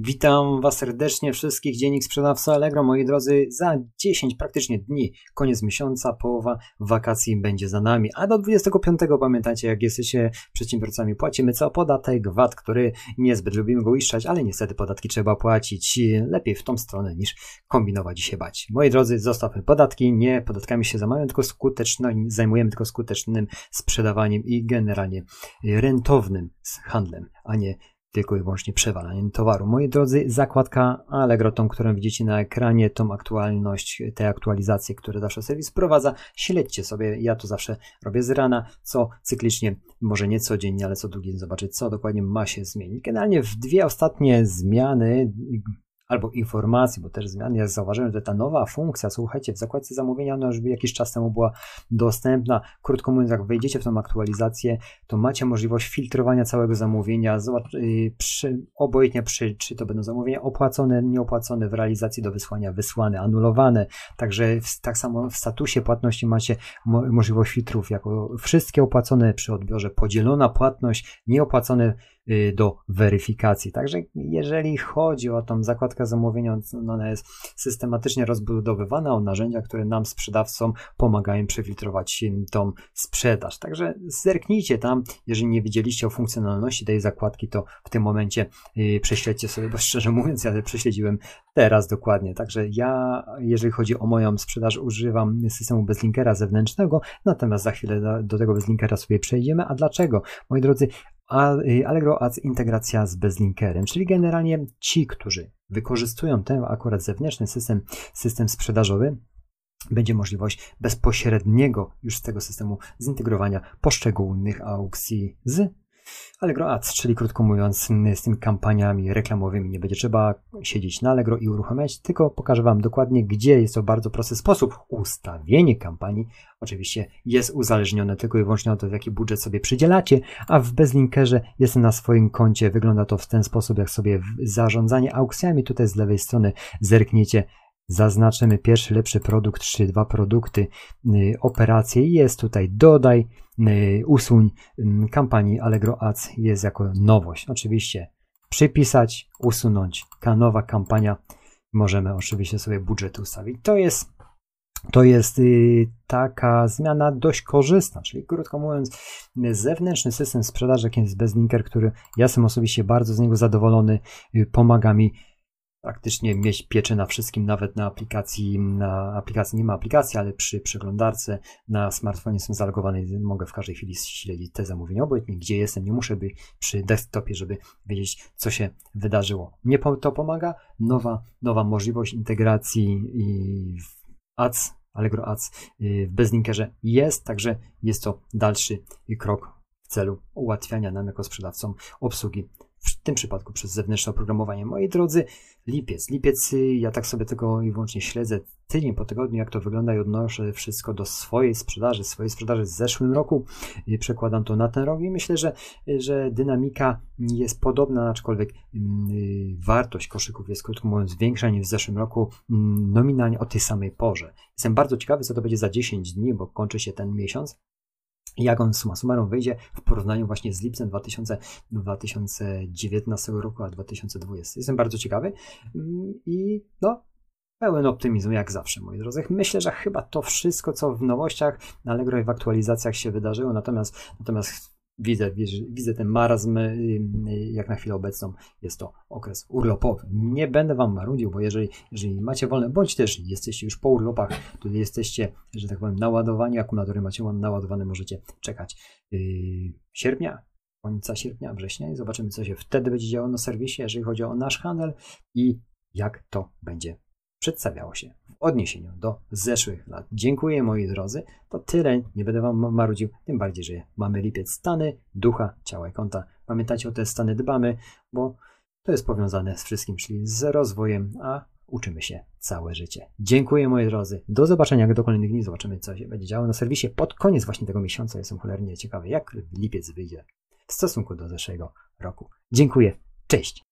Witam Was serdecznie wszystkich, dziennik sprzedawca Allegro, moi drodzy, za 10 praktycznie dni, koniec miesiąca, połowa wakacji będzie za nami, a do 25 pamiętajcie, jak jesteście przedsiębiorcami, płacimy co podatek VAT, który niezbyt lubimy go uiszczać, ale niestety podatki trzeba płacić lepiej w tą stronę niż kombinować i się bać. Moi drodzy, zostawmy podatki, nie podatkami się zamawiamy, tylko skuteczno, zajmujemy tylko skutecznym sprzedawaniem i generalnie rentownym handlem, a nie tylko i wyłącznie przewalaniem towaru. Moi drodzy, zakładka Allegro, tą, którą widzicie na ekranie, tą aktualność, te aktualizacje, które zawsze serwis wprowadza, śledźcie sobie, ja to zawsze robię z rana, co cyklicznie, może nie codziennie, ale co drugi zobaczyć, co dokładnie ma się zmienić. Generalnie w dwie ostatnie zmiany albo informacji, bo też zmiany, ja zauważyłem, że ta nowa funkcja, słuchajcie, w zakładce zamówienia, ona już jakiś czas temu była dostępna. Krótko mówiąc, jak wejdziecie w tą aktualizację, to macie możliwość filtrowania całego zamówienia, zobacz, yy, przy, obojętnie przy, czy to będą zamówienia opłacone, nieopłacone w realizacji do wysłania, wysłane, anulowane. Także w, tak samo w statusie płatności macie mo możliwość filtrów, jako wszystkie opłacone przy odbiorze, podzielona płatność, nieopłacone Y, do weryfikacji. Także jeżeli chodzi o tą zakładkę zamówienia, ona jest systematycznie rozbudowywana o narzędzia, które nam sprzedawcom pomagają przefiltrować tą sprzedaż. Także zerknijcie tam, jeżeli nie widzieliście o funkcjonalności tej zakładki, to w tym momencie y, prześledźcie sobie, bo szczerze mówiąc, ja prześledziłem teraz dokładnie. Także ja, jeżeli chodzi o moją sprzedaż, używam systemu bezlinkera zewnętrznego, natomiast za chwilę do, do tego bezlinkera sobie przejdziemy. A dlaczego? Moi drodzy, Y, Allegro Ads integracja z bezlinkerem, czyli generalnie ci, którzy wykorzystują ten akurat zewnętrzny system, system sprzedażowy, będzie możliwość bezpośredniego już z tego systemu zintegrowania poszczególnych aukcji z Allegro Ads, czyli krótko mówiąc, z tymi kampaniami reklamowymi nie będzie trzeba siedzieć na Allegro i uruchamiać, tylko pokażę Wam dokładnie, gdzie jest to bardzo prosty sposób. Ustawienie kampanii oczywiście jest uzależnione tylko i wyłącznie od tego, jaki budżet sobie przydzielacie, a w Bezlinkerze jest na swoim koncie. Wygląda to w ten sposób, jak sobie zarządzanie aukcjami. Tutaj z lewej strony zerkniecie zaznaczymy pierwszy lepszy produkt, czy dwa produkty, y, operacje jest tutaj dodaj, y, usuń y, kampanii Allegro Ads jest jako nowość. Oczywiście przypisać, usunąć, nowa kampania, możemy oczywiście sobie budżet ustawić. To jest to jest taka zmiana dość korzystna, czyli krótko mówiąc, zewnętrzny system sprzedaży, jakim jest Bezlinker, który ja jestem osobiście bardzo z niego zadowolony, pomaga mi praktycznie mieć pieczę na wszystkim, nawet na aplikacji, na aplikacji nie ma aplikacji, ale przy przeglądarce na smartfonie jestem zalogowany, mogę w każdej chwili śledzić te zamówienia, obojętnie gdzie jestem, nie muszę być przy desktopie, żeby wiedzieć, co się wydarzyło. Mnie to pomaga, nowa, nowa możliwość integracji w Ads, Allegro Ads y, w Bezlinkerze jest, także jest to dalszy krok w celu ułatwiania nam jako sprzedawcom obsługi tym przypadku przez zewnętrzne oprogramowanie. Moi drodzy, lipiec. Lipiec, y, ja tak sobie tylko i wyłącznie śledzę tydzień po tygodniu, jak to wygląda i odnoszę wszystko do swojej sprzedaży, swojej sprzedaży z zeszłym roku. Y, przekładam to na ten rok i myślę, że, że dynamika jest podobna, aczkolwiek mm, y, wartość koszyków jest, krótko mówiąc, większa niż w zeszłym roku, mm, nominalnie o tej samej porze. Jestem bardzo ciekawy, co to będzie za 10 dni, bo kończy się ten miesiąc jak on suma summarum wyjdzie w porównaniu właśnie z lipcem 2000, 2019 roku a 2020. Jestem bardzo ciekawy mm, i no, pełen optymizmu jak zawsze, moi drodzy. Myślę, że chyba to wszystko, co w nowościach na Allegro i w aktualizacjach się wydarzyło, natomiast, natomiast widzę, widzę ten marazm, y, y, jak na chwilę obecną jest to okres urlopowy. Nie będę Wam marudził, bo jeżeli, jeżeli macie wolne, bądź też jesteście już po urlopach, to jesteście, że tak powiem, naładowani, akumulatory macie naładowane, możecie czekać yy, sierpnia, końca sierpnia, września i zobaczymy, co się wtedy będzie działo na serwisie, jeżeli chodzi o nasz handel i jak to będzie przedstawiało się w odniesieniu do zeszłych lat. Dziękuję moi drodzy. To tyle, nie będę wam marudził, tym bardziej, że mamy lipiec stany, ducha, ciała i konta. Pamiętajcie o te stany dbamy, bo to jest powiązane z wszystkim, czyli z rozwojem, a uczymy się całe życie. Dziękuję moi drodzy. Do zobaczenia do kolejnych dni. Zobaczymy, co się będzie działo na serwisie pod koniec właśnie tego miesiąca. Jestem cholernie ciekawy, jak lipiec wyjdzie w stosunku do zeszłego roku. Dziękuję. Cześć.